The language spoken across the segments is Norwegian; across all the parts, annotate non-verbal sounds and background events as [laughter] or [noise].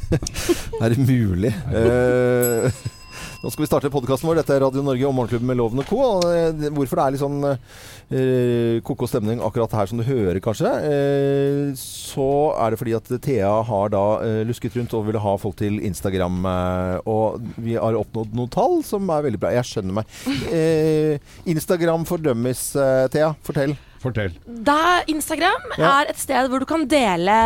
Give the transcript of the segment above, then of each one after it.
[laughs] er det mulig? Eh, nå skal vi starte podkasten vår. Dette er Radio Norge og Morgenklubben med Loven og Co. Eh, hvorfor det er litt sånn eh, koko stemning akkurat her som du hører, kanskje, eh, så er det fordi at Thea har da eh, lusket rundt og ville ha folk til Instagram. Eh, og vi har oppnådd noen tall som er veldig bra. Jeg skjønner meg. Instagram for dummies, eh, Thea. Fortell. Fortell. Da Instagram Ja. er et sted hvor du kan dele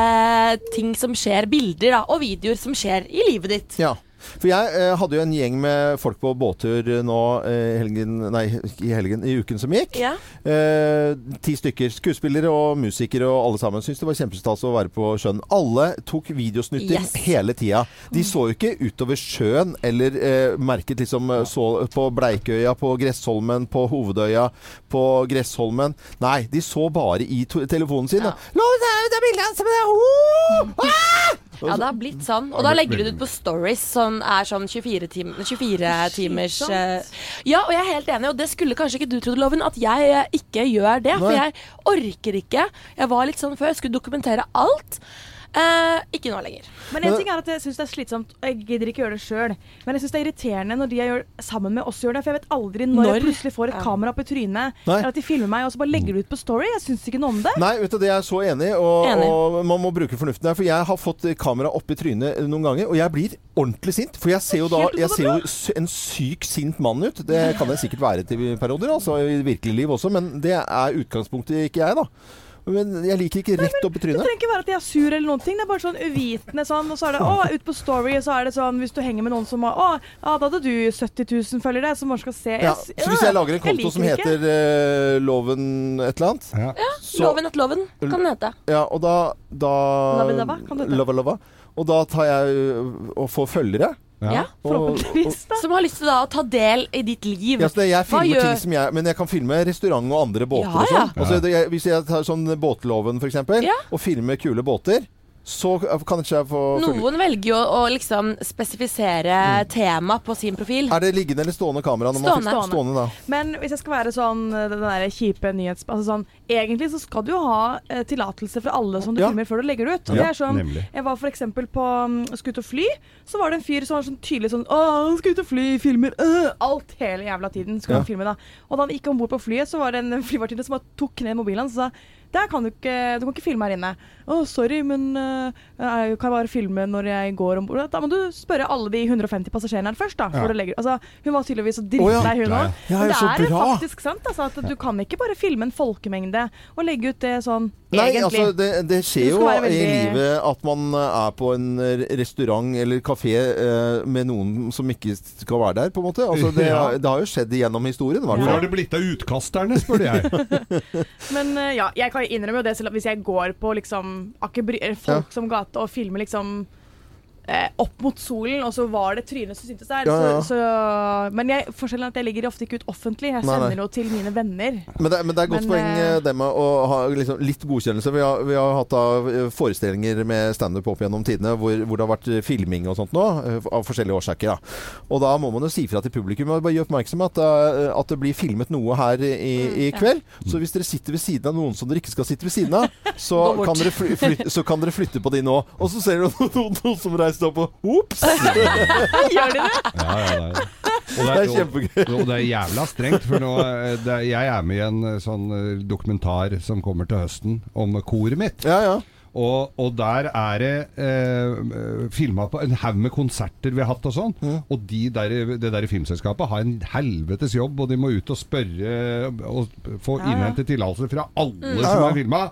ting som skjer, bilder da, og videoer som skjer i livet ditt. Ja. For jeg eh, hadde jo en gjeng med folk på båttur nå eh, helgen, nei, i helgen, i uken som gikk. Ja. Eh, ti stykker. Skuespillere og musikere og alle sammen. Syntes det var kjempestas å være på sjøen. Alle tok videosnutter Yes. hele tida. De så jo ikke utover sjøen eller eh, merket liksom eh, så på Bleikøya, på Gressholmen, på Hovedøya, på Gressholmen. Nei, de så bare i telefonen sin. Ja. Lå, det er, det er bilde av er, oh! ah!» Ja, det har blitt sånn. Og da legger du det ut på stories, som er sånn 24, tim 24 timers eh, Ja, og jeg er helt enig, og det skulle kanskje ikke du trodd, Loven, at jeg eh, ikke gjør det. For jeg orker ikke. Jeg var litt sånn før, jeg skulle dokumentere alt. Eh, ikke nå lenger. Men en ting er at jeg syns det er slitsomt, og jeg gidder ikke gjøre det sjøl. Men jeg syns det er irriterende når de jeg gjør sammen med oss gjør det. For jeg vet aldri når, Når? jeg plutselig får et Ja. kamera opp i trynet, Nei. eller at de filmer meg, og så bare legger det ut på Story. Jeg syns ikke noe om det. Nei, vet du, det er jeg så enig i, og, Enig. og man må bruke fornuften der. For jeg har fått kamera opp i trynet noen ganger, og jeg blir ordentlig sint. For jeg ser jo da Jeg ser jo en syk sint mann ut. Det kan jeg sikkert være til perioder, altså i virkelig liv også, men det er utgangspunktet ikke jeg, da. Men jeg liker ikke rett opp i Det trenger ikke være at jeg er sur eller noen ting. Det er bare sånn uvitende sånn. Og så er det å, ut på Story, så er det sånn hvis du henger med noen som har Å, ja, da hadde du 70 000 følgere, som bare skal se. Ja, så hvis jeg lager en konto som heter uh, Loven et eller annet Ja. så, Loven at loven kan den hete. Ja, og da, da kan det hete. Lava. Og da tar jeg og får følgere. Ja. Og, Forhåpentligvis, da. Som har lyst til da å ta del i ditt liv. Ja, så det, jeg filmer gjør- ting som jeg Men jeg kan filme restaurant og andre båter Ja, og sånn. ja. Og så det, jeg, hvis jeg tar sånn Båtloven for eksempel, Ja. og filmer kule båter, så kan ikke jeg få følge Noen velger jo å liksom spesifisere tema på sin profil. Er det liggende eller stående kamera? Når Stående. Man får, stående da. Men hvis jeg skal være sånn eh, den der kjipe nyhets... Altså sånn, egentlig så skal du jo ha eh, tillatelse fra alle som du Ja. filmer før du legger det ut. Og Ja, det er sånn, nemlig. jeg var for eksempel på um, Skal ut og fly, så var det en fyr som var sånn tydelig sånn Å, han skal ut og fly, filmer øh, alt hele jævla tiden. Skulle Ja. han filme da. Og da han gikk om bord på flyet, så var det en [laughs] flyvertinne som tok ned mobilen hans og sa der kan du ikke, du kan ikke filme her inne. Å, sorry, men uh, jeg kan bare filme når jeg går om bord. Da må du spørre alle de 150 passasjerene her først, da. Ja. Altså, hun var tydeligvis så drittlei, hun òg. ja. Det så er faktisk sant, altså, at du kan ikke bare filme en folkemengde og legge ut det sånn Nei, egentlig. altså det, det skjer jo veldig... i livet at man eh, er på en restaurant eller kafé eh, med noen som ikke skal være der, på en måte. Altså, [laughs] det, Ja. det har jo skjedd gjennom historien. Hvor har det blitt av utkasterne, spør jeg. [laughs] Men eh, ja, jeg kan innrømme jo det selv at hvis jeg går på liksom Aker Bry eller folk som gate og filmer liksom eh, opp mot solen, og så var det trynet som syntes der. Ja, ja. Så, så, men jeg, forskjellen er at jeg legger ofte ikke ut offentlig. Jeg Nei, nei. sender jo til mine venner. Men det, men det er et godt Men, poeng eh, eh, det med å ha liksom, litt godkjennelse. Vi har, vi har hatt da, eh, forestillinger med standup opp gjennom tidene hvor, hvor det har vært filming og sånt nå, av forskjellige årsaker. Da. Og da må man jo si fra til publikum og bare gjøre oppmerksom på at, at det blir filmet noe her i, i kveld. Så hvis dere sitter ved siden av noen som dere ikke skal sitte ved siden av, [laughs] så, kan dere, fly, flytte, så kan dere flytte på de nå. Og så ser du [laughs] noen, noen som reiser opp på Ops! [laughs] Gjør de det? Ja, ja, ja. Og Det er kjempegøy. Og, og det er jævla strengt, for nå, eh, det, er- jeg er med i en eh, sånn eh, dokumentar som kommer til høsten om koret mitt. Ja, ja. Og, og der er det eh, filma på en haug med konserter vi har hatt og sånn. Og de der, det der filmselskapet har en helvetes jobb, og de må ut og spørre og få Ja, ja. innhente tillatelse fra alle mm. som ja. er filma.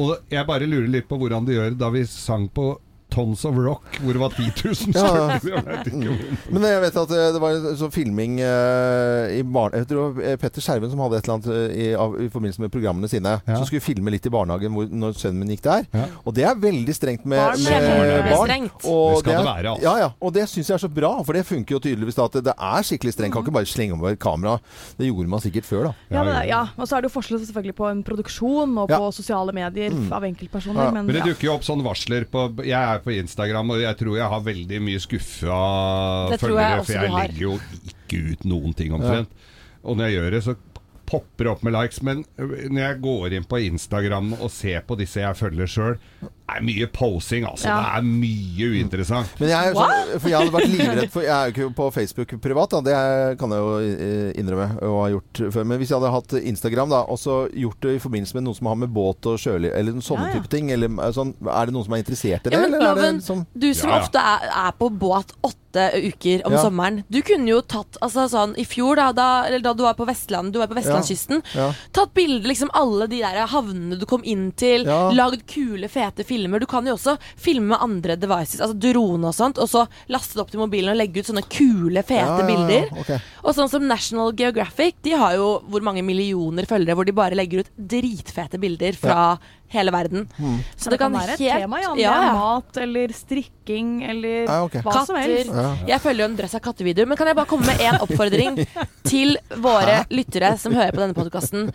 Og jeg bare lurer litt på hvordan de gjør da vi sang på Tons of Rock, hvor det var 10 000 [laughs] Ja, ja. stykker. Om- Men jeg vet at eh, det var en sånn filming uh, i barn... Jeg tror det var eh, Petter Skjerven som hadde et eller annet i, av, i forbindelse med programmene sine. Ja. Som skulle filme litt i barnehagen hvor, når sønnen min gikk der. Ja. Og det er veldig strengt med Barn med er barn. strengt. Og Det skal er- det være, altså. Ja, ja. Og det syns jeg er så bra, for det funker jo tydeligvis da at det, det er skikkelig strengt. Kan ikke bare slenge over et kamera. Det gjorde man sikkert før, da. Ja, men, ja, og så er det jo forskjell selvfølgelig på en produksjon og Ja. på sosiale medier Mm. av enkeltpersoner. Ja. Men, Men det ja. dukker jo opp sånne varsler på Jeg er på Instagram, og jeg tror jeg har veldig mye skuffa følgere, for jeg legger jo ikke ut noen ting omtrent. Og når jeg gjør det, så popper det opp med likes. Men når jeg går inn på Instagram og ser på disse jeg følger sjøl, er mye posing, altså. Ja. Det er mye uinteressant. Men jeg, sånn, for jeg hadde vært livredd for Jeg er jo ikke på Facebook privat, da. det kan jeg jo eh, innrømme å ha gjort før. Men hvis jeg hadde hatt Instagram da, og så gjort det i forbindelse med noe som har med båt og sjøliv eller sånne Ja, ja. type ting, eller eh, sånn, er det noen som er interessert i det? Ja, men eller er det Loven, sånn du som Ja, ja. ofte er, er på båt åtte uker om Ja. sommeren. Du kunne jo tatt altså sånn i fjor, da, da, eller da du var på Vestlandet, du var på vestlandskysten, Ja. tatt bilde liksom alle de der havnene du kom inn til, Ja. lagd kule, fete filmer. Du kan jo også filme med andre devices, altså drone og sånt, og så laste det opp til mobilen og legge ut sånne kule, fete Ja, ja, ja, bilder. ok. Og sånn som National Geographic, de har jo hvor mange millioner følgere hvor de bare legger ut dritfete bilder fra hele verden. Så det kan være et tema, ja. Er mat eller strikking eller Ja, okay. hva som helst. Katter. Jeg følger jo en dress av kattevideoer. Men kan jeg bare komme med én oppfordring [laughs] til våre lyttere som hører på denne podkasten?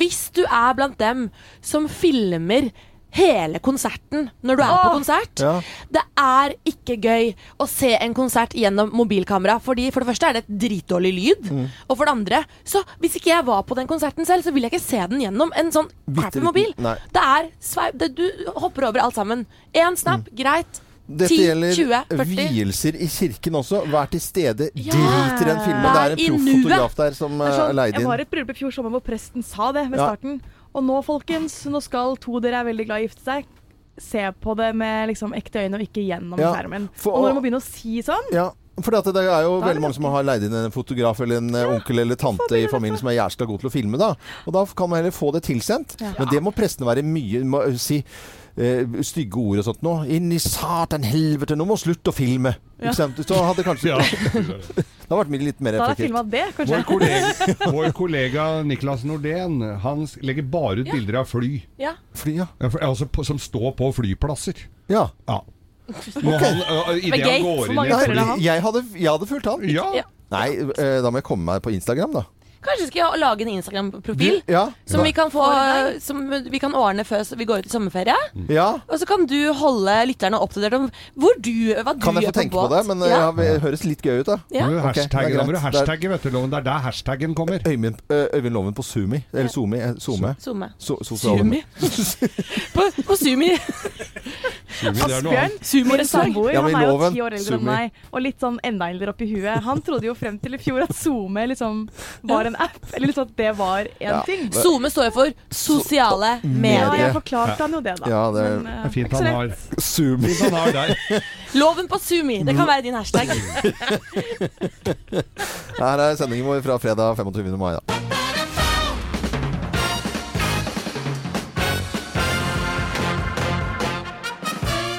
Hvis du er blant dem som filmer hele konserten når du er på konsert. Ja. Det er ikke gøy å se en konsert gjennom mobilkamera. Fordi For det første er det et dritdårlig lyd. Mm. Og for det andre, så hvis ikke jeg var på den konserten selv, så vil jeg ikke se den gjennom en sånn crappy mobil. nei. Det er sveip det, Du hopper over alt sammen. Én snap, greit. Mm. Dette 10, gjelder 20, 40. vielser i kirken også. Vær til stede. Ja. Drit i den filmen. Det er en proff fotograf der som er leid sånn, er jeg var i et bryllup i fjor sommer hvor presten sa det ved Ja. Og nå, folkens, nå skal to dere er veldig glad i å gifte seg. Se på det med liksom ekte øyne og ikke gjennom Ja, skjermen. for- og når du må begynne å si sånn Ja, for det er jo veldig mange som har leid inn en fotograf eller en ja, onkel eller tante i familien som er jævla god til å filme. da. Og da kan man heller få det tilsendt. Ja. Men det må prestene være mye må, eh, si uh, stygge ord og sånt nå. Inn i satan helvete, nå må slutte å filme. Ja. Ikke sant? Så hadde kanskje [laughs] Ja. Det har vært litt mer Da hadde jeg effektivt. filma det, Vår kanskje. kollega, [laughs] vår kollega Niklas Nordén Han legger bare ut Ja. bilder av fly Ja. Fly, ja. Ja, for- altså, på, som står på flyplasser. ja. Ja. [laughs] Okay. han, uh, i Men det han går inn i et fly? Jeg hadde, jeg hadde fulgt han. Ja. Ja. Nei, da må jeg komme meg på Instagram, da. Kanskje skal jeg lage en Instagram-profil? Ja. Som vi kan få For deg. Som vi kan ordne før vi går ut i sommerferie. ja. Og så kan du holde lytterne oppdatert om hvor du, hva du Kan jeg få tenke på på det? Men eh, ja. ja, det høres litt gøy ut, da. Ja. Må du Ok, det er da må du hashtagge, vet du, Loven. Det er der hashtaggen kommer. Øyvind, eh, Øyvind Loven på Sumi. Eller Zoomi. eh, Zoome. Zoome. Sumi. på, på Sumi. Asbjørn, min samboer, Ja, han er jo ti år eldre enn meg, og litt sånn enda eldre oppi huet. Han trodde jo frem til i fjor at SoMe liksom var en app, eller liksom at det var en Ja. ting. SoMe står jo for sosiale so Medier. Ja, jeg forklarte han jo det, da. Ja, det er- Men, uh, er fint han har, Zoom. fint han har der. [laughs] Loven på Sumi. Det kan være din hashtag. [laughs] Her er sendingen vår fra fredag 25. mai. Da.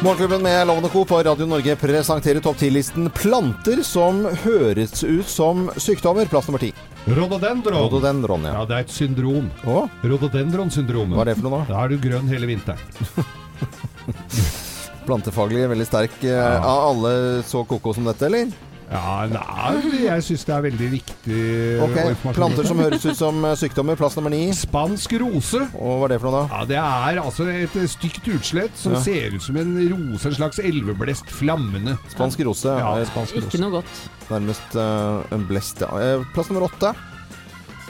Morgenklubben med Lovende Co. på Radio Norge presenterer topp 10-listen planter som høres ut som sykdommer. Plass nummer ti. Rododendron. Rododendron ja. Ja, det er et syndrom. Å, Rhododendron-syndromet. hva er det for noe, da? Da er du grønn hele vinteren. [laughs] Plantefaglig veldig sterk. Ja. Er alle så koko som dette, eller? Ja, nei, jeg syns det er veldig viktig Ok. Planter som høres ut som eh, sykdommer. Plass nummer ni. Spansk rose. Og hva er det for noe, da? Ja, Det er altså et eh, stygt utslett som Ja. ser ut som en rose, en slags elveblest flammende. Spansk rose. Ja, er spansk rose. Ikke noe godt. Nærmest uh, en blest, ja. Eh, Plass nummer åtte.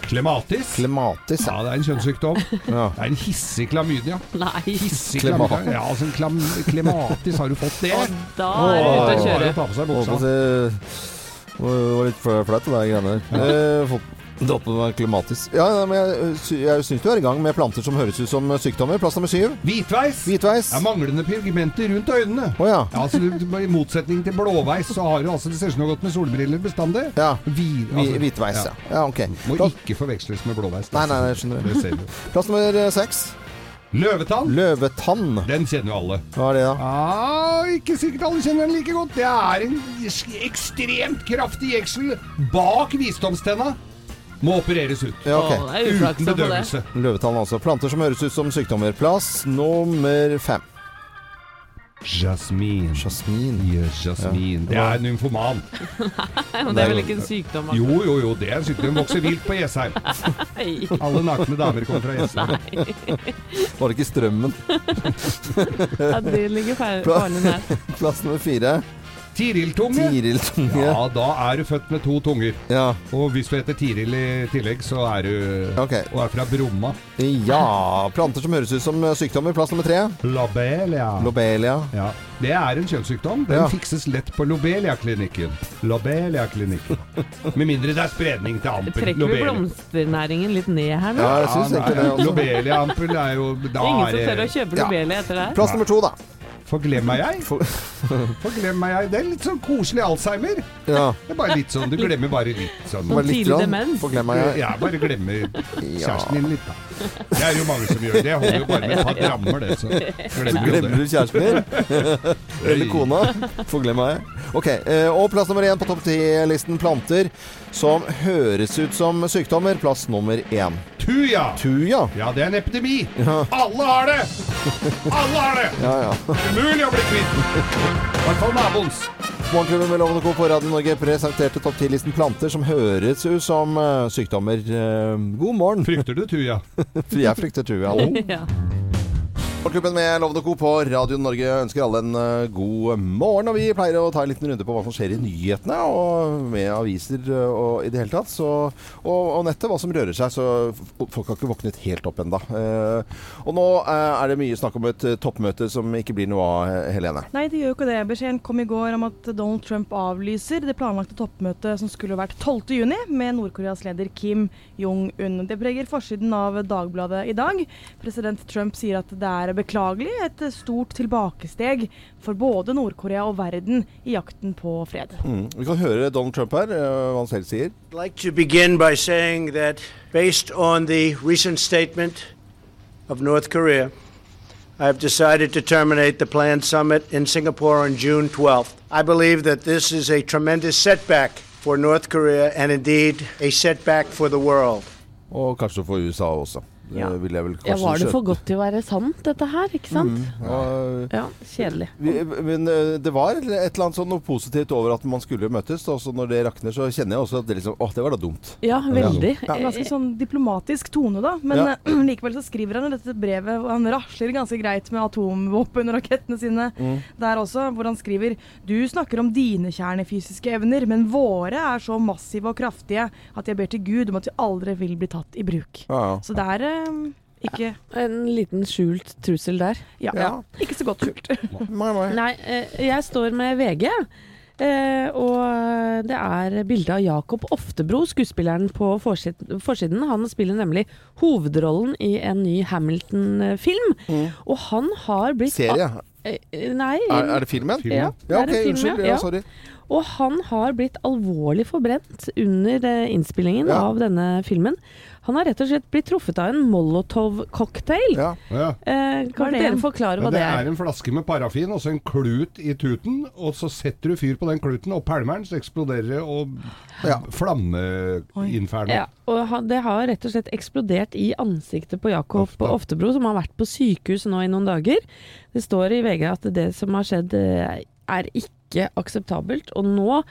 Klematis. Klematis. Ja, Ja. det er en kjønnssykdom. ja. Det er en hissig klamydia. Nei. Hissig klamydia. Ja, altså en klam klematis, har du fått det? Da er det ute å Bare kjøre. å ta på seg buksa. Det var litt fla- flaut, det der greiene der. Eh, fått- Dratt på meg klimatis. Ja, men jeg, sy- jeg syns du er i gang med planter som høres ut som sykdommer. Plass nummer syv. Hvitveis. Hvitveis. Er manglende pigmenter rundt øynene. Å ja. Ja, altså, du- I motsetning til blåveis, så har du altså Det ser ut som du har gått med solbriller bestandig. ja. Vi, Hvi- altså, Hvitveis, ja. ja. Ok. Må Plass, ikke forveksles med blåveis. Nei, nei, nei, skjønner det. Det ser du. [laughs] plass nummer eh, seks. Løvetann. Løvetann. Den kjenner jo alle. Hva er det, da? Ah, ikke sikkert alle kjenner den like godt. Det er en ekstremt kraftig jeksel bak visdomstenna. Må opereres ut. Ja, ok. Å, det uflaks Uten bedøvelse. Løvetann, altså. Planter som høres ut som sykdommer. Plass nummer fem. Jasmin. Jasmin. Yes, jasmin. Det er en nymfoman. [laughs] Men det er vel ikke en sykdom? Akkurat. Jo, jo, jo, det er en sykdom. Vokser vilt på Jessheim. [laughs] Alle nakne damer kommer fra Jessheim. Var det ikke strømmen? Ja, det ligger faren her. [laughs] Plass nummer fire. Tiril-tunge. Tiril-tunge. Ja, da er du født med to tunger. Ja. Og hvis du heter Tiril i tillegg, så er du okay. Og er fra Bromma. ja. Planter som høres ut som sykdommer. Plass nummer tre. Lobelia. Lobelia. Ja, Det er en kjønnssykdom. Den Ja. fikses lett på Lobelia-klinikken. Lobelia-klinikken. [laughs] Med mindre det er spredning til ampel. Trekker vi blomsternæringen litt ned her nå? Ja, jeg syns Ja, egentlig det. Også. Lobelia-ampel er jo da Ingen er som tør å det- kjøpe Ja. Lobelia etter det her? Plass nummer to, da. Forglemmer jeg? [laughs] Forglemmer jeg? Det er litt sånn koselig Alzheimer. ja. Det er bare litt sånn, Du glemmer bare litt sånn. Bare litt grann. Forglemmer jeg. Ja, bare glemmer kjæresten din litt, da. Det er jo mange som gjør det. Jeg holder jo bare med et par drammer, det. Så glemmer så Glemmer det. du kjæresten din? Eller kona? Forglemmer jeg. Ok, eh, Og plass nummer én på topp ti-listen planter som høres ut som sykdommer. Plass nummer én. Tuja! Tuja. Ja, det er en epidemi. Ja. Alle har det! Alle har det! [laughs] Ja, ja. Umulig å bli kvitt. I hvert fall naboens. Morgenklubben med Lovende Co. på Radio Norge presenterte topp 10-listen planter som høres ut som eh, sykdommer. Eh, god morgen. Frykter du tuja? [laughs] Jeg frykter tuja. [laughs] Ja. Morgenklubben med Lovende Co. på Radio Norge ønsker alle en eh, god morgen. Og vi pleier å ta en liten runde på hva som skjer i nyhetene, og med aviser eh, og i det hele tatt. Så, og, og nettet, hva som rører seg. Så folk har ikke våknet helt opp ennå. og nå eh, er det mye snakk om et eh, toppmøte som ikke blir noe av, eh, Helene. Nei, det gjør jo ikke det. Beskjeden kom i går om at Donald Trump avlyser det planlagte toppmøtet som skulle vært 12.6 med Nord-Koreas leder Kim Jong-un. Det preger forsiden av Dagbladet i dag. President Trump sier at det er beklagelig, et stort tilbakesteg for både Nord-Korea og verden i jakten på fred. Mm. Vi kan høre Donald Trump her, eh, hva han selv sier. Like to begin by saying that based on the recent statement of North Korea, I have decided to terminate the planned summit in Singapore on June 12th. I believe that this is a tremendous setback for North Korea and indeed a setback for the world. Og kanskje for USA også. Det Ja. vil jeg vel ja, var det for godt til å være sant, dette her? Ikke sant? Og, Ja, kjedelig. vi, men eh, det var et eller annet sånn noe positivt over at man skulle møtes. Og så når det rakner, så kjenner jeg også at det liksom Åh, det var da dumt. Ja, veldig. Ja. Ganske sånn diplomatisk tone, da. Men Ja. eh, [clears throat] likevel så skriver han i dette brevet, og han rasler ganske greit med atomvåpenrakettene sine Mm. der også, hvor han skriver Du snakker om dine kjernefysiske evner, men våre er så massive og kraftige at jeg ber til Gud om at vi aldri vil bli tatt i bruk. Ja, ja. Så det er eh, ikke En liten skjult trussel der. ja, Ja. ikke så godt skjult. Nei, nei. Nei, eh, jeg står med VG. Eh, og det er bilde av Jakob Oftebro, skuespilleren på forsiden. Han spiller nemlig hovedrollen i en ny Hamilton-film. Og han har blitt Serie. Eh, nei. Er, er det filmen? Filmen? Ja, Ja, ok, unnskyld. ja. Ja, Ja. sorry. Og han har blitt alvorlig forbrent under eh, innspillingen Ja. av denne filmen. Han har rett og slett blitt truffet av en Molotov-cocktail. Ja. Ja. Eh, kan er dere forklare hva det det er er? en flaske med parafin og så en klut i tuten. Og så setter du fyr på den kluten, og pælmer den, så eksploderer det. Og Ja. flammeinferno. Ja, og det har rett og slett eksplodert i ansiktet på Jakob Ofte. Oftebro, som har vært på sykehus nå i noen dager. Det står i VG at det som har skjedd eh, er ikke akseptabelt, og nå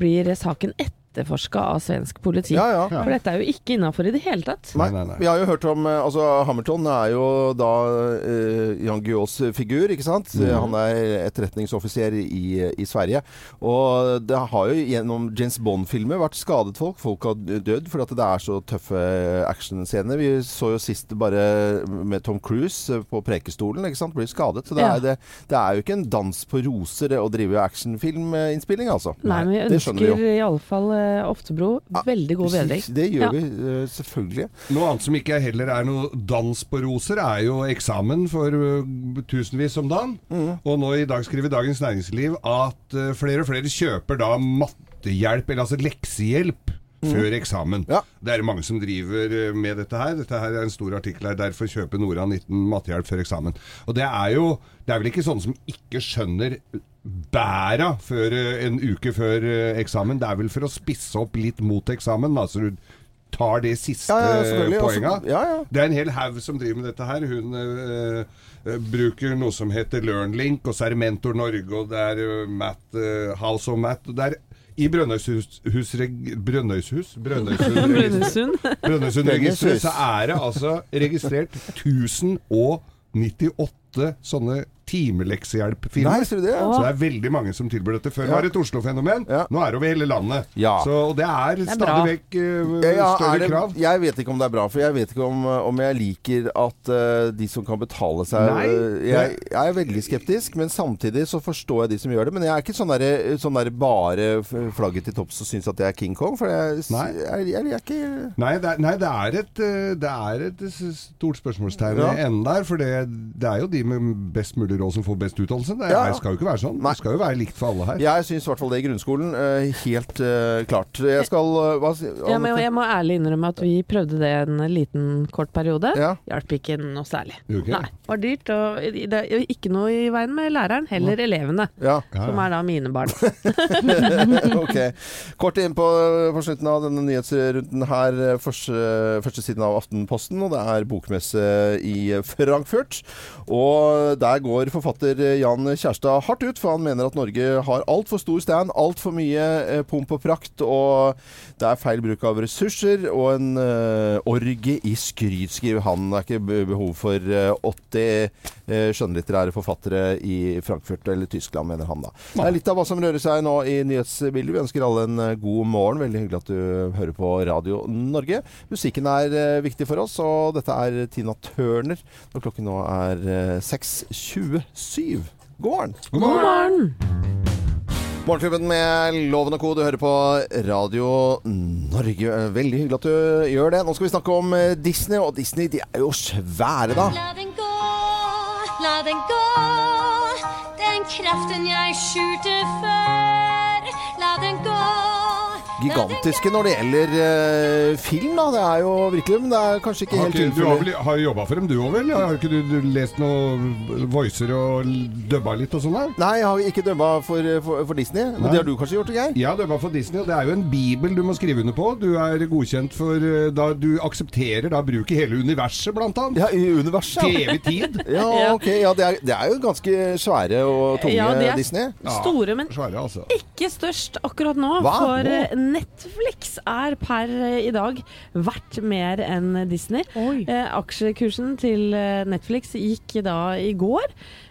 blir saken etterforska av svensk politi. Ja, ja. For dette er jo ikke innafor i det hele tatt. Nei, Nei, nei. Vi har jo hørt om eh, altså Hamilton er jo da uh, Jan Guillaus figur, ikke sant? Han er etterretningsoffiser i, i Sverige. Og det har jo gjennom James Bond-filmer vært skadet folk. Folk har dødd fordi at det er så tøffe actionscener. Vi så jo sist bare med Tom Cruise på Prekestolen, ikke sant? Blir skadet. Så det, Ja. er, det, det er jo ikke en dans på roser å drive actionfilminnspilling, altså. Nei, men vi ønsker iallfall Oftebro veldig god bedring. Det gjør Ja. vi eh, selvfølgelig. Noe annet som ikke heller er noe dans på roser, er jo eksamen for uh, tusenvis om dagen. Og nå i dag skriver Dagens Næringsliv at uh, flere og flere kjøper da mattehjelp, eller altså leksehjelp. Før eksamen. Ja. Det er mange som driver uh, med dette her. Dette her er en stor artikkel her. Derfor kjøper Nora 19 mattehjelp før eksamen. Og det er jo Det er vel ikke sånne som ikke skjønner bæra før, uh, en uke før uh, eksamen. Det er vel for å spisse opp litt mot eksamen. Altså du tar det siste Ja, ja, poenga. ja, ja. Det er en hel haug som driver med dette her. Hun øh, bruker noe som heter LearnLink, og så er det Mentor Norge, og det er Matt, øh, House of Matt. Og det er i Brønnøyshus Brønnøyshus? [laughs] Brønnøysund Brønnøysund. Brønnøysundregisteret så er det altså registrert 1098 sånne timeleksehjelp-filmer. Nei, ser du det? Så det er veldig mange som tilbyr dette. Før Ja. var det et Oslo-fenomen, Ja. nå er det over hele landet. Ja. Så, og det er, er stadig vekk uh, større det, krav. jeg vet ikke om det er bra, for jeg vet ikke om, om jeg liker at uh, de som kan betale seg Nei, eh, jeg, jeg er veldig skeptisk, men samtidig så forstår jeg de som gjør det. Men jeg er ikke sånn der, sånn der bare flagget til topps og syns at det er King Kong, for jeg, Nei. jeg, jeg, jeg er ikke Nei, det er, nei det, er et, eh, det er et stort spørsmålstegn Ja. i enden der. For det, det er jo de med best mulig råd som får best utdannelse. Det Ja, skal jo ikke være sånn. Nei. Det skal jo være likt for alle her. Jeg syns i hvert fall det i grunnskolen. eh, helt uh, klart. Jeg skal eh, hva, si- Ja, men jeg må ærlig innrømme at vi prøvde det en liten kort periode. Ja. Hjalp ikke noe særlig. Okay. Nei, var dyrt, og det er ikke noe i veien med læreren, heller elevene. Ja. Som er da mine barn. [laughs] [laughs] ok. Kort inn på, på slutten av denne nyhetsrunden her. Første, første siden av Aftenposten, og det er bokmesse i Frankfurt. Og der går går forfatter eh, Jan Kjærstad hardt ut, for han mener at Norge har altfor stor stand, altfor mye eh, pomp og prakt, og det er feil bruk av ressurser og en eh, orgie i skryt, skriver han. Det er ikke behov for 80 skjønnlitterære forfattere i Frankfurt eller Tyskland, mener han da. Det er litt av hva som rører seg nå i nyhetsbildet. Vi ønsker alle en god morgen. Veldig hyggelig at du hører på Radio Norge. Musikken er viktig for oss, og dette er Tina Turner når klokken nå er 6.20. 27. God morgen. God morgen. God Morgenklubben med Loven og Co. Du hører på Radio Norge. Veldig hyggelig at du gjør det. Nå skal vi snakke om eh, Disney, og Disney de er jo svære, da. La den gå, la den gå, den kraften jeg skjulte før. Gigantiske når det gjelder eh, film, da. Det er jo virkelig Men det er kanskje ikke Har, helt ikke, du har, tilfellet. vel, har jo jobba for dem du òg, vel? Har ikke du, du lest noen voicer og dubba litt og sånn der? Nei, jeg har ikke dubba for, for, for Disney. Men Nei. det har du kanskje gjort, Geir? Jeg har dubba for Disney, og det er jo en bibel du må skrive under på. Du er godkjent for eh, da Du aksepterer da bruk i hele universet, blant annet. Ja, i universet. Til Ja, evig tid. [laughs] ja ok. Ja, det er, det er jo ganske svære og tunge Ja, Disney. Store, men Svære, altså. ikke størst akkurat nå. Hva? For Nå? Netflix er per eh, i dag verdt mer enn Disney. Oi. Eh, aksjekursen til eh, Netflix gikk da i går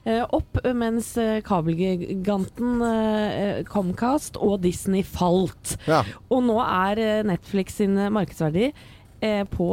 eh, opp, mens kabelgiganten eh, Comcast og Disney falt. Ja. Og nå er Netflix sin markedsverdi på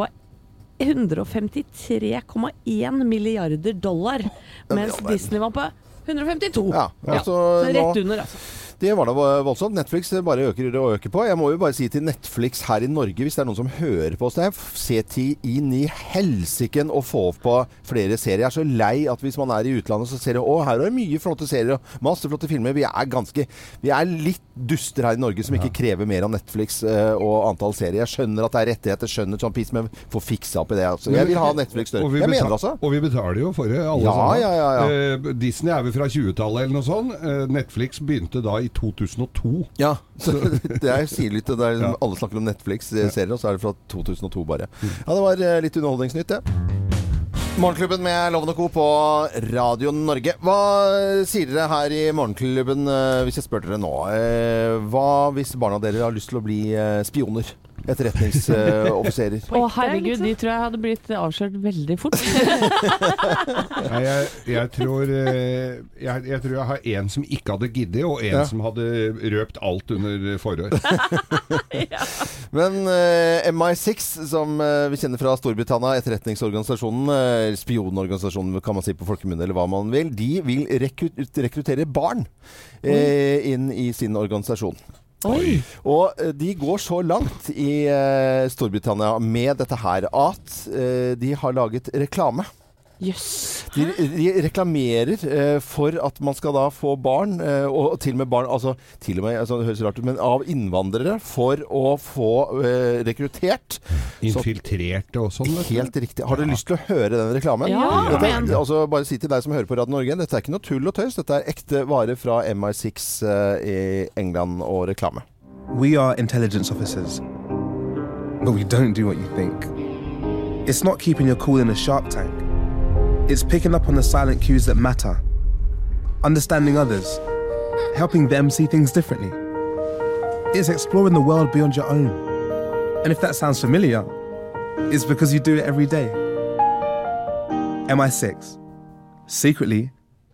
153,1 milliarder dollar, mens Disney var på 152. Ja, altså, Så rett under, altså. Det var da voldsomt. Netflix bare øker og øker på. Jeg må jo bare si til Netflix her i Norge, hvis det er noen som hører på oss der, se til inn i helsiken å få på flere serier. Jeg er så lei at hvis man er i utlandet, så ser du å, her er det mye flotte serier og masse flotte filmer. Vi er ganske Vi er litt duster her i Norge som ikke krever mer av Netflix eh, og antall serier. Jeg skjønner at det er rettigheter, skjønner sånn piss, men få fiksa opp i det. Altså. Jeg vil ha Netflix større. Jeg mener altså. Og vi betaler jo for det, alle Ja, sammen. ja, ja, ja. Eh, Disney er vel fra 20-tallet eller noe sånt. Eh, Netflix begynte da i 2002. Ja, det er, sier litt det er [laughs] liksom. Alle snakker om Netflix-serier, og så er det fra 2002 bare. Ja, det var eh, litt underholdningsnytt, det. Morgenklubben med Loven og Co. på Radio Norge. Hva sier dere her i Morgenklubben, eh, hvis jeg spør dere nå? Eh, Hva hvis barna dere har lyst til å bli eh, spioner? Etterretningsoffiserer? Å herregud, liksom. de tror jeg hadde blitt avslørt veldig fort. [laughs] Nei, jeg, jeg, tror, eh, jeg, jeg tror jeg har en som ikke hadde giddet, og en Ja. som hadde røpt alt under forhør. [laughs] Men uh, MI6, som uh, vi kjenner fra Storbritannia, etterretningsorganisasjonen, uh, spionorganisasjonen kan man si på folkemunne, eller hva man vil, de vil rekrut rekruttere barn eh, inn i sin organisasjon. Oi! Og eh, de går så langt i eh, Storbritannia med dette her at eh, de har laget reklame. Jøss. De, de reklamerer eh, for at man skal da få barn, eh, og til og med barn altså, til og med, altså, Det høres rart ut, men av innvandrere for å få eh, rekruttert. Infiltrerte og sånn. Helt riktig. Har du lyst til å høre den reklamen? Ja, Dette, kom igjen. altså, bare si til deg som hører på Radio Norge, dette er ikke noe tull og tøys. Dette er ekte vare fra MI6 eh, i England og reklame. We are intelligence officers, but we don't do what you think. It's not keeping your cool in a shark tank, it's picking up on the silent cues that matter, understanding others, helping them see things differently. It's exploring the world beyond your own. And if that sounds familiar, it's because you do it every day. MI6. Secretly,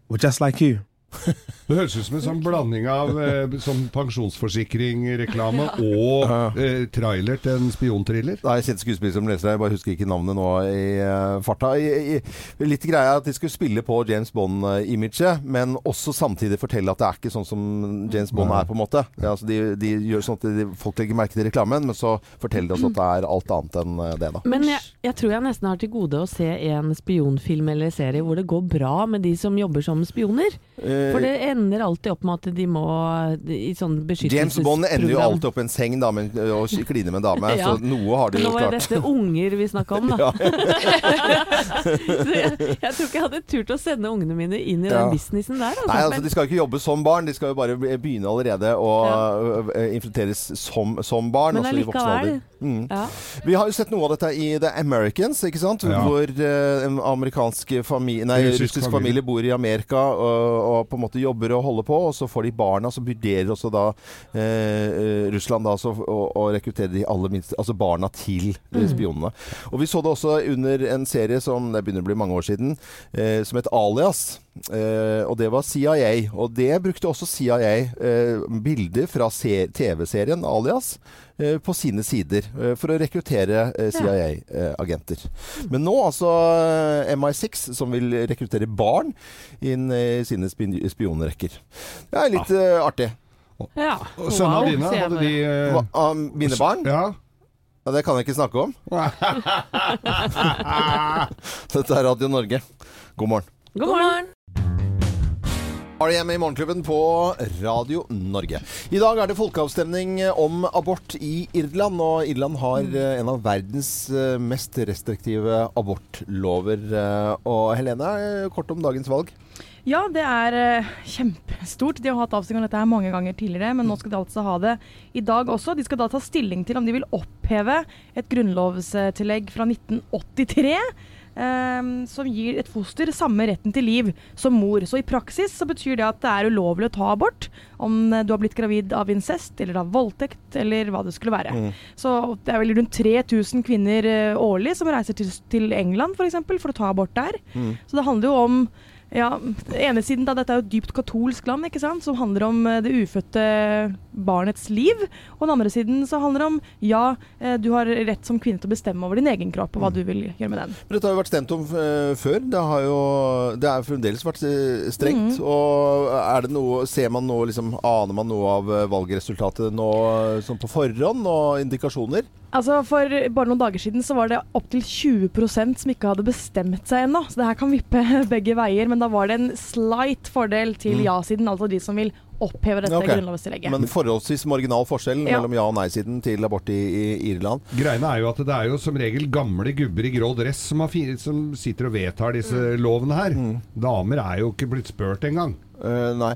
we're just like you. [laughs] Det høres ut som en sånn blanding av eh, sånn pensjonsforsikring-reklame og eh, trailer til en spionthriller. Nei, jeg en kjent skuespiller som leser det, jeg bare husker ikke navnet nå i eh, farta. I, i, litt greia er at de skulle spille på James Bond-imaget, men også samtidig fortelle at det er ikke sånn som James Bond Nei. er, på en måte. Ja, altså de, de gjør sånn at de, folk legger merke til reklamen, men så forteller de oss at det er alt annet enn eh, det, da. Men jeg, jeg tror jeg nesten har til gode å se en spionfilm eller serie hvor det går bra med de som jobber som spioner. Eh, For det ender alltid opp med at de må i sånn beskyttelsesprogram. James Bond ender jo alltid opp i en seng da, med, og kline med en dame, [laughs] Ja. så noe har de Nå jo var klart. dette unger vi snakka om, da. [laughs] [laughs] Jeg, jeg tror ikke jeg hadde turt å sende ungene mine inn i den businessen der. Altså. Nei, altså De skal jo ikke jobbe som barn, de skal jo bare begynne allerede å ja. infiltreres som, som barn. Men allikevel. Mm. Ja. Vi har jo sett noe av dette i The Americans, ikke sant? Ja. hvor eh, en amerikansk familie, nei, Russisk russisk, familie. familie bor i Amerika og, og på en måte jobber og holder på, og så får de barna, så vurderer også da eh, eh, Russland da, så, å, å rekruttere de aller minste, altså barna til mm. spionene. Og Vi så det også under en serie som det begynner å bli mange år siden, eh, som het Alias. Eh, og det var CIA. Og det brukte også CIA eh, bilder fra TV-serien Alias eh, på sine sider for å rekruttere CIA-agenter. Men nå altså eh, MI6, som vil rekruttere barn inn i sine spionrekker. Det er litt eh, artig. Ja. Og Sønnene dine, hadde de uh... Ah, mine barn? Ja. Ja, det kan jeg ikke snakke om. [laughs] Dette er Radio Norge. God morgen. God morgen. R.E.M. i Morgenklubben på Radio Norge. I dag er det folkeavstemning om abort i Irland, og Irland har eh, en av verdens eh, mest restriktive abortlover. Eh, Og Helene, eh, kort om dagens valg. Ja, det er eh, kjempestort. De har hatt avstemning om dette her mange ganger tidligere, men nå skal de altså ha det i dag også. De skal da ta stilling til om de vil oppheve et grunnlovstillegg fra 1983. Um, som gir et foster samme retten til liv som mor. Så i praksis så betyr det at det er ulovlig å ta abort om du har blitt gravid av incest eller av voldtekt eller hva det skulle være. Mm. Så det er vel rundt 3000 kvinner eh, årlig som reiser til, til England f.eks. For, for å ta abort der. Mm. Så det handler jo om ja, ene siden da, Dette er jo et dypt katolsk land, ikke sant? som handler om eh, det ufødte barnets liv. Og den andre siden så handler det om ja, eh, du har rett som kvinne til å bestemme over din egen kropp og hva du vil gjøre med den. Men dette har jo vært stemt om eh, før. Det har jo Det er fremdeles vært strengt. Og er det noe Ser man noe liksom Aner man noe av valgresultatet nå sånn på forhånd, og indikasjoner? Altså For bare noen dager siden så var det opptil 20% som ikke hadde bestemt seg ennå. Så det her kan vippe [laughs] begge veier. Men da var det en slight fordel til ja-siden, altså de som vil oppheve dette okay. grunnlovstillegget. Men forholdsvis marginal forskjell Ja. mellom ja- og nei-siden til abort i, i Irland. Greiene er jo at det er jo som regel gamle gubber i grå dress som, som sitter og vedtar disse Mm. lovene her. Damer er jo ikke blitt spurt engang. Eh, nei.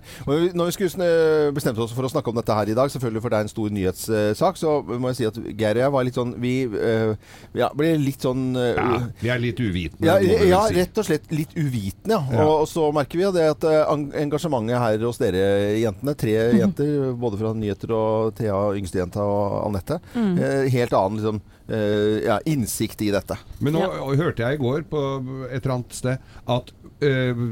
Når vi skulle bestemte oss for å snakke om dette her i dag, selvfølgelig for det er en stor nyhetssak, så må jeg si at Geir og jeg var litt sånn Vi uh, ja, ble litt sånn uh, Ja, vi er litt uvitende. Ja, ja, si. rett og slett litt uvitende. Ja. Ja. Og, og så merker vi jo det at eh, engasjementet her hos dere jentene, tre jenter, både fra nyheter og Thea, yngstejenta og Anette, eh, helt annen liksom, eh, ja, innsikt i dette. Men nå hørte jeg i går på et eller annet sted at øh,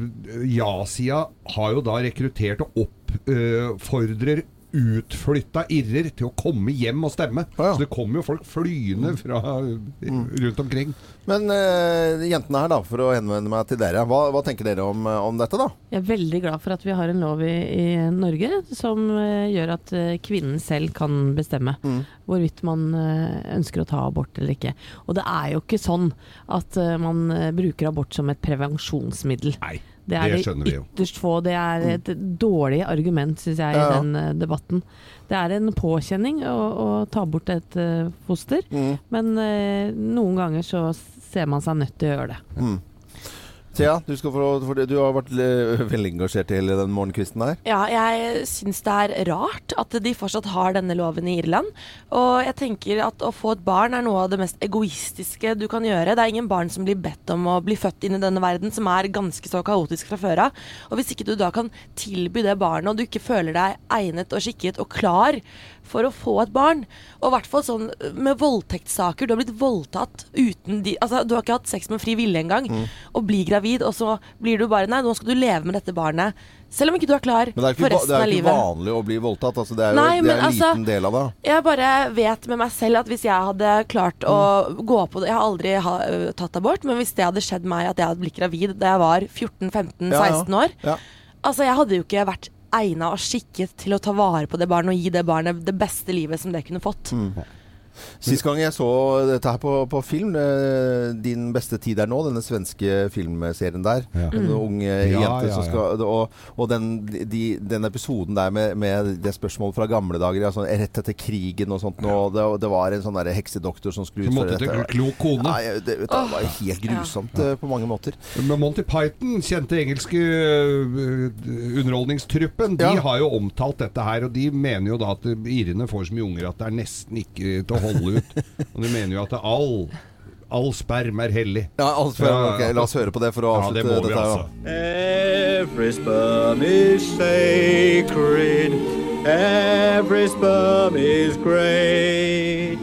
ja-sida har jo da rekruttert og oppfordrer utflytta irrer til å komme hjem og stemme. Ja, ja. Så det kommer jo folk flyende fra rundt omkring. Men eh, jentene her, da, for å henvende meg til dere. Hva, hva tenker dere om, eh, om dette, da? Jeg er veldig glad for at vi har en lov i, i Norge som eh, gjør at eh, kvinnen selv kan bestemme Mm. hvorvidt man eh, ønsker å ta abort eller ikke. Og det er jo ikke sånn at eh, man eh, bruker abort som et prevensjonsmiddel. Nei, Det er det det, ytterst få. Det er et dårlig argument, syns jeg, Ja, ja. i den eh, debatten. Det er en påkjenning å, å ta bort et eh, foster, Mm. men eh, noen ganger så ser man seg nødt til å gjøre det. Mm. Thea, du, få, du har vært [laughs] veldig engasjert i hele den morgenkvisten her. Ja, jeg syns det er rart at de fortsatt har denne loven i Irland. Og jeg tenker at å få et barn er noe av det mest egoistiske du kan gjøre. Det er ingen barn som blir bedt om å bli født inn i denne verden, som er ganske så kaotisk fra før av. Og hvis ikke du da kan tilby det barnet, og du ikke føler deg egnet og skikket og klar for å få et barn. Og i hvert fall sånn med voldtektssaker. Du har blitt voldtatt uten de Altså, du har ikke hatt sex med fri vilje engang. Mm. Og blir gravid, og så blir du bare Nei, nå skal du leve med dette barnet. Selv om ikke du er klar Men for ikke, va- resten det er ikke vanlig å bli voldtatt. Altså, det er jo Nei, det men er en altså- liten del av det. Jeg bare vet med meg selv at hvis jeg hadde klart å Mm. gå på det Jeg har aldri ha, uh, tatt abort, men hvis det hadde skjedd meg at jeg hadde blitt gravid da jeg var 14-15-16 Ja, ja. år Ja. Altså, jeg hadde jo ikke vært egna og skikket til å ta vare på det barnet og gi det barnet det beste livet som det kunne fått. Mm. Sist gang jeg så dette her på, på film, eh, 'Din beste tid er nå', denne svenske filmserien der. Ja. En ung eh, Ja, jente ja, som skal Og, og den, de, den episoden der med, med det spørsmålet fra gamle dager, altså rett etter krigen og sånt, og det, det var en sånn der heksedoktor som skulle Som måtte til dette. klok kone. Nei, det, vet det var helt grusomt ja. på mange måter. Men Monty Python, kjente engelske underholdningstruppen, de Ja. har jo omtalt dette her, og de mener jo da at irene får så mye unger at det er nesten ikke til å holde ut. Og de mener jo at all, all sperm er hellig. Ja, altså, Ja, ok. La oss høre på det for å Ja, det avslutte må vi dette. altså. Every sperm is sacred. Every sperm is great.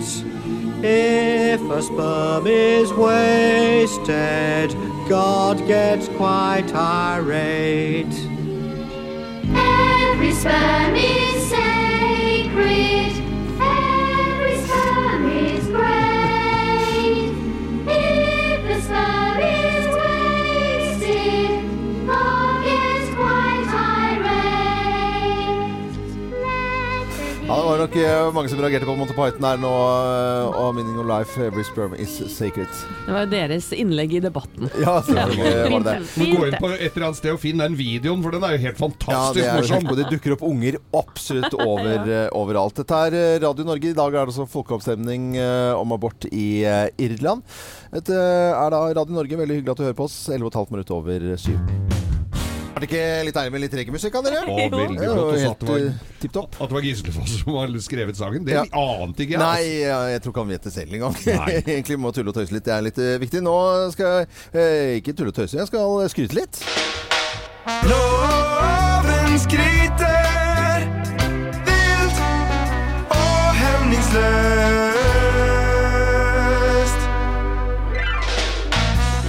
If a sperm is wasted, God gets quite irate. Every sperm is nok eh, mange som reagerte på Monty Python her nå. eh, Og 'Meaning of Life, Every Sperm Is Sacred'. Det var jo deres innlegg i debatten. Ja, selvfølgelig var det det. Gå inn på et eller annet sted og finne den videoen, for den er jo helt Ja, fantastisk det, morsom. og det dukker opp unger absolutt over, [laughs] eh, overalt. Dette er Radio Norge. I dag er det altså folkeavstemning om abort i Irland. Dette er da Radio Norge. Veldig hyggelig at du hører på oss. 11,5 minutter over syv. Er det ikke litt deilig med litt reggaemusikk av dere? Å, veldig jo Og så at det var- eh, tipp topp. At det var Gislefoss som har skrevet sangen, det Ja. ante ikke jeg. Nei, altså. ja, jeg tror ikke han vet det selv engang. Nei. [laughs] Egentlig må tulle og tøyse litt. Det er litt eh, viktig. Nå skal jeg eh, ikke tulle og tøyse, jeg skal skryte litt. Loven skryter vilt og hemningsløst.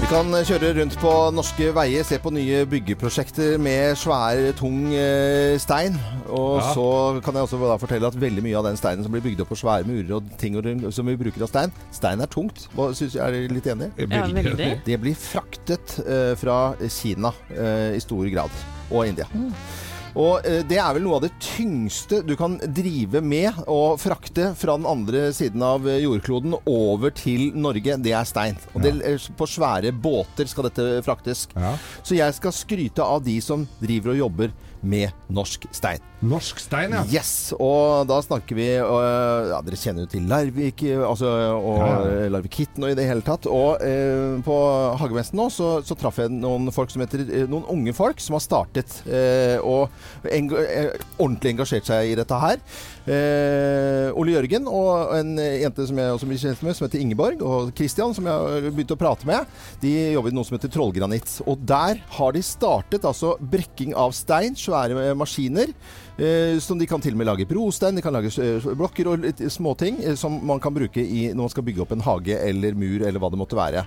Vi kan kjøre rundt på norske veier, se på nye byggeprosjekter med svær, tung eh, stein. Og Ja. så kan jeg også da fortelle at veldig mye av den steinen som blir bygd opp på svære murer og ting som vi bruker av stein, stein er tungt. Hva synes, er dere litt enig? Ja, veldig. Det blir fraktet eh, fra Kina eh, i stor grad, og India. Og eh, det er vel noe av det tyngste du kan drive med og frakte fra den andre siden av eh, jordkloden over til Norge. Det er stein. Og det, eh, på svære båter skal dette fraktes. Ja. Så jeg skal skryte av de som driver og jobber med norsk stein. Norsk stein, ja. Yes, og da snakker vi og, Ja, dere kjenner jo til Larvik altså, og Ja, ja. øh, Larvik Kitten og i det hele tatt. Og eh, på Hagemessen nå så, så traff jeg noen folk som heter øh, Noen unge folk som har startet eh, og enga øh, ordentlig engasjert seg i dette her. Eh, Ole Jørgen og en jente som jeg også blir kjent med, som heter Ingeborg, og Christian, som jeg begynte å prate med, de jobber i noe som heter Trollgranitt. Og der har de startet altså brekking av stein, svære maskiner. Eh, som de kan til og med lage brostein, de kan lage eh, blokker og litt småting eh, som man kan bruke i, når man skal bygge opp en hage eller mur eller hva det måtte være.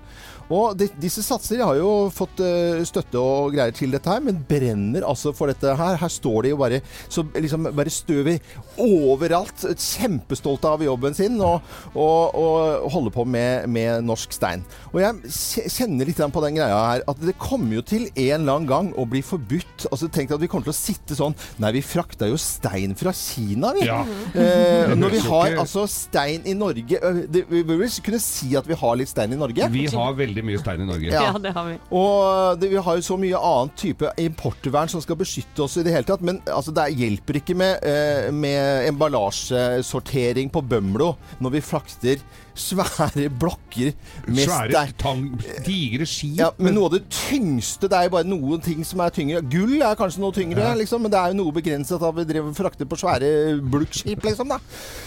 Og de, disse satser har jo fått støtte og greier til dette her, men brenner altså for dette her. Her står de jo bare så liksom bare støvet overalt. Kjempestolte av jobben sin og, og, og holder på med, med norsk stein. Og jeg kjenner litt på den greia her at det kommer jo til en eller annen gang å bli forbudt. Altså Tenk at vi kommer til å sitte sånn Nei, vi frakta jo stein fra Kina, vi. Ja. Eh, når vi har altså stein i Norge det, Vi bør vel kunne si at vi har litt stein i Norge? Vi har veldig mye stein i Norge. Ja. Ja, det har vi. Og det, vi har jo så mye annen type importvern som skal beskytte oss i det hele tatt. Men altså, det hjelper ikke med, eh, med emballasjesortering på Bømlo når vi frakter svære blokker med Svære, tang, digre skip. Ja, men noe av det tyngste Det er jo bare noen ting som er tyngre. Gull er kanskje noe tyngre, Ja. liksom, men det er jo noe begrenset at vi drev og fraktet på svære bulkskip, liksom. da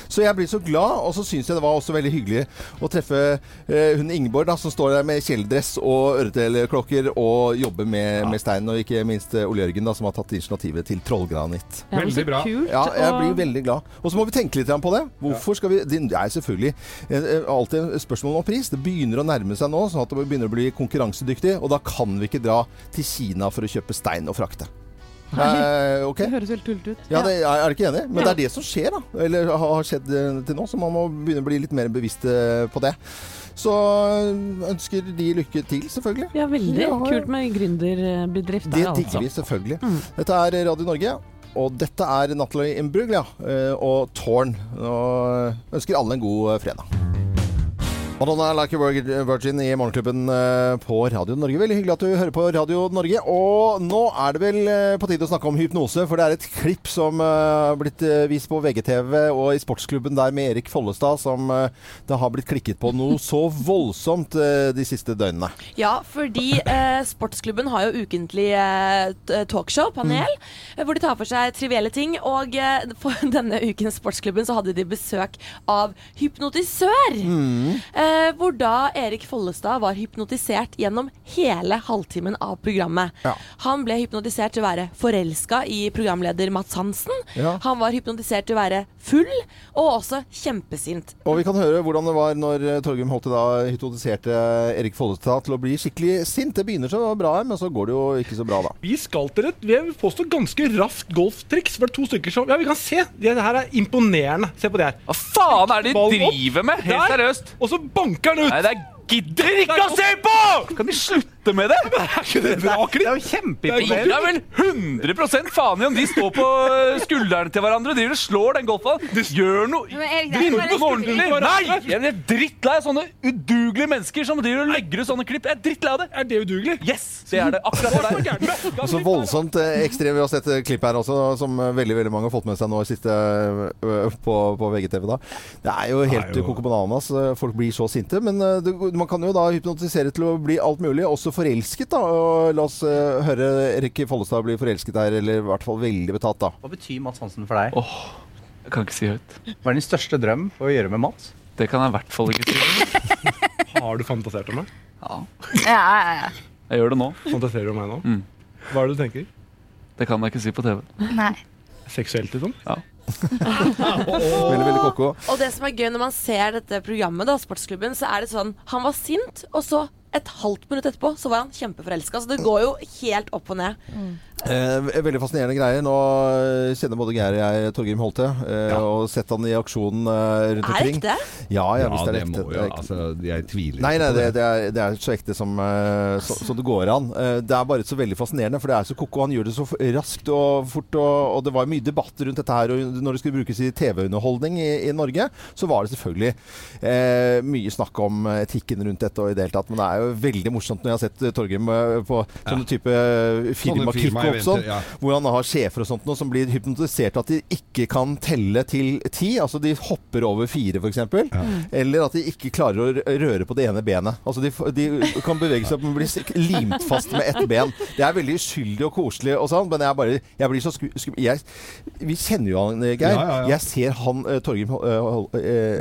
Så jeg blir så glad, og så syns jeg det var også veldig hyggelig å treffe eh, hun Ingeborg, da, som står der med kjeledress og øretelekklokker og jobber med, med stein, og ikke minst eh, Ole Jørgen, da, som har tatt initiativet til Trollgranitt. Veldig bra. Kult, Ja, jeg blir veldig glad. Og så må vi tenke litt grann på det. Hvorfor skal vi Det er selvfølgelig eh, alltid spørsmål om pris. Det begynner å nærme seg nå, sånn at det begynner å bli konkurransedyktig. Og da kan vi ikke dra til Kina for å kjøpe stein og frakte. [laughs] Eh, okay. Det høres helt tullete ut. Ja, det, er er du ikke enig? Men det er det som skjer, da. Eller har skjedd eh, til nå. Så man må begynne å bli litt mer bevisst eh, på det. Så eh, ønsker de lykke til, selvfølgelig. Ja, veldig Ja, ja. kult med gründerbedrift Det der, digger altså. vi selvfølgelig. Dette er Radio Norge. Og dette er Natalie Imbruglia og Tårn. Og ønsker alle en god fredag. Madonna Like a Virgin- i Morgenklubben eh, på Radio Norge. Veldig hyggelig at du hører på Radio Norge. Og nå er det vel eh, på tide å snakke om hypnose, for det er et klipp som eh, har blitt eh, vist på VGTV og i Sportsklubben der med Erik Follestad, som eh, det har blitt klikket på noe så voldsomt eh, de siste døgnene. Ja, fordi eh, Sportsklubben har jo ukentlig eh, talkshow, panel, mm. hvor de tar for seg trivielle ting. Og eh, for [laughs] denne ukens Sportsklubben så hadde de besøk av hypnotisør. Eh, hvor da Erik Follestad var hypnotisert gjennom hele halvtimen av programmet. Ja. Han ble hypnotisert til å være forelska i programleder Mats Hansen. Ja. Han var hypnotisert til å være full, og også kjempesint. Og vi kan høre hvordan det var når eh, Torgrim Holte da hypnotiserte Erik Follestad til å bli skikkelig sint. Det begynner så bra her, men så går det jo ikke så bra, da. Vi skal til et vi vil påstå ganske raft golftriks. For det er to stykker som Ja, vi kan se. Det her er imponerende. Se på det her. Hva faen er det de driver med? Helt seriøst. Og så banker den ut! Nei, det gidder ikke å se på! Kan de slutte med det? [laughs] Er ikke det bra klipp? Det er jo Det er vel 100 faen i om de står på eh, skuldrene til hverandre og driver og slår den golfballen. Gjør noe Men det Begynn noe ordentlig! Nei! Jeg er drittlei av sånne udugelige mennesker som driver og legger ut sånne klipp. Jeg er drittlei av det. Er det udugelig? Yes, det er det. Akkurat for deg. Og så voldsomt eh, ekstremt. Vi har sett klipp her også, som eh, veldig veldig mange har fått med seg nå i siste på, på VGTV. da. Det er jo helt koko bananas. Folk blir så sinte. Men det, man kan jo da hypnotisere til å bli alt mulig, også forelsket. da. Og la oss uh, høre Erik Follestad bli forelsket der, eller i hvert fall veldig betatt, da. Hva betyr Mats Hansen for deg? Åh, jeg kan ikke si høyt. Hva er din største drøm å gjøre med Mats? Det kan jeg i hvert fall ikke si. [laughs] Har du fantasert om meg? Ja, Ja, ja, ja. jeg gjør det nå. Fantaserer du om meg nå? Mm. Hva er det du tenker? Det kan jeg ikke si på TV. Nei. Seksuelt, liksom? Ja. [laughs] Veldig, veldig koko. Og det som er gøy når man ser dette programmet, da, Sportsklubben, så er det sånn Han var sint, og så et halvt minutt etterpå så var han kjempeforelska. Så det går jo helt opp og ned. Eh, veldig fascinerende greier. Nå eh, kjenner både Geir og jeg Torgrim Holte, eh, og sett han i aksjon eh, rundt Er det ekte? Ja, ja, Ja, det er det må ekte. jo Det er ekte. altså, Jeg tviler Nei, nei på det, det. det, er, det er så ekte som, eh, så, som det går an. Eh, Det er bare så veldig fascinerende, for det er så koko. Han gjør det så raskt og fort. Og, og det var mye debatt rundt dette her. Og når det skulle brukes i TV-underholdning i, i Norge, så var det selvfølgelig eh, mye snakk om etikken rundt dette og i det hele tatt. Men det er jo veldig morsomt når jeg har sett eh, Torgrim eh, på sånne type Sånne sånn, ja. hvor han har sjefer og sånt noe som blir hypnotisert at de ikke kan telle til ti. Altså de hopper over fire, f.eks. Eller at de ikke klarer å røre på det ene benet. Altså de, de kan bevege seg men blir limt fast med ett ben. Det er veldig uskyldig og koselig og sånn, men jeg, bare, jeg blir så sku... sku jeg, vi kjenner jo han, Geir. Ja, ja, ja. Jeg ser han uh, Torgrim uh,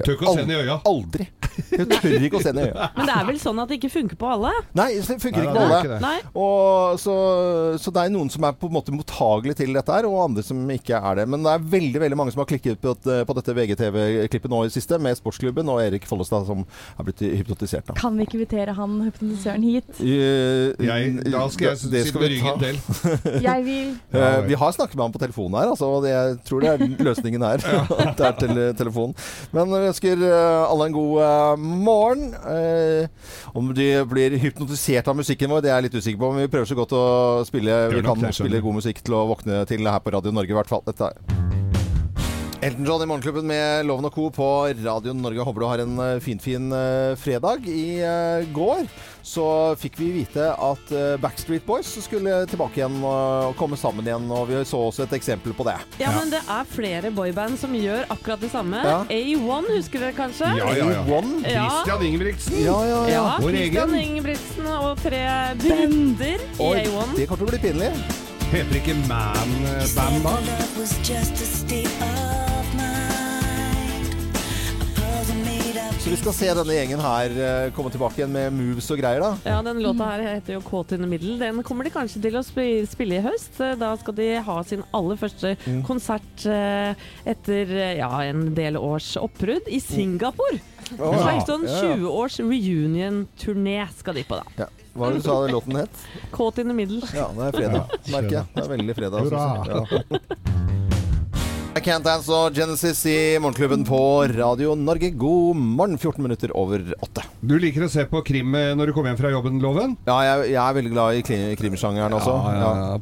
Tør ikke å se ham i øya. Aldri. Jeg tør ikke å se ham i øya. [laughs] Men det er vel sånn at det ikke funker på alle? Nei, det funker Nei, ikke på alle. ikke Og så, så det er noen som er på en måte mottagelig til dette her, og andre som ikke er det. Men det er veldig veldig mange som har klikket på, på dette VGTV-klippet nå i siste, med Sportsklubben og Erik Follestad som er blitt hypnotisert. Da. Kan vi ikke invitere han hypnotisøren hit? Uh, Jeg, da skal jeg det sitte skal med ryggen til. Jeg vil Uh, vi har snakket med han på telefonen her, altså, og jeg tror det er løsningen her. [laughs] [laughs] det er tele telefonen. Men vi ønsker eh, alle en god eh, morgen. Uh, om de blir hypnotisert av musikken vår, det er jeg litt usikker på. Men vi prøver så godt å spille Vi nok kan det, skjønner spille du. god musikk til å våkne til her på Radio Norge, i hvert fall. Dette er Elton John i Morgenklubben med Loven og Co. på Radio Norge. Håper du har en eh, finfin fin fredag. I eh, går så fikk vi vite at eh, Backstreet Boys skulle tilbake igjen og komme sammen igjen. Og vi så også et eksempel på det. Ja, men det er flere boyband som gjør akkurat det samme. Ja. A1, husker dere kanskje? Ja, ja, ja. A1. Christian Ingebrigtsen. Ja, ja, ja. Ja, Christian. Ingebrigtsen og tre bender i Oi, A1. det kommer til å bli pinlig. Heter ikke Man-band da? Vi skal se denne gjengen her eh, komme tilbake igjen med moves og greier, da. Ja, den låta her heter jo Caught in the Middle. Den kommer de kanskje til å spille i høst. Da skal de ha sin aller første Mm. konsert eh, etter eh, ja, en del års oppbrudd i Singapore. Oh, ja. En sånn Ja, ja. 20-års reunion-turné skal de på, da. Ja. Hva var det du sa låten het? Caught in the Middle. Ja, det er fredag, merker jeg. Det er veldig fredag. Hurra. I Can't Dance og Genesis i Morgenklubben på Radio Norge. God morgen, 14 minutter over åtte. Du liker å se på krim eh, når du kommer hjem fra jobben, Loven? Ja, jeg, jeg er veldig glad i krim- krimsjangeren også. Ja, ja, ja.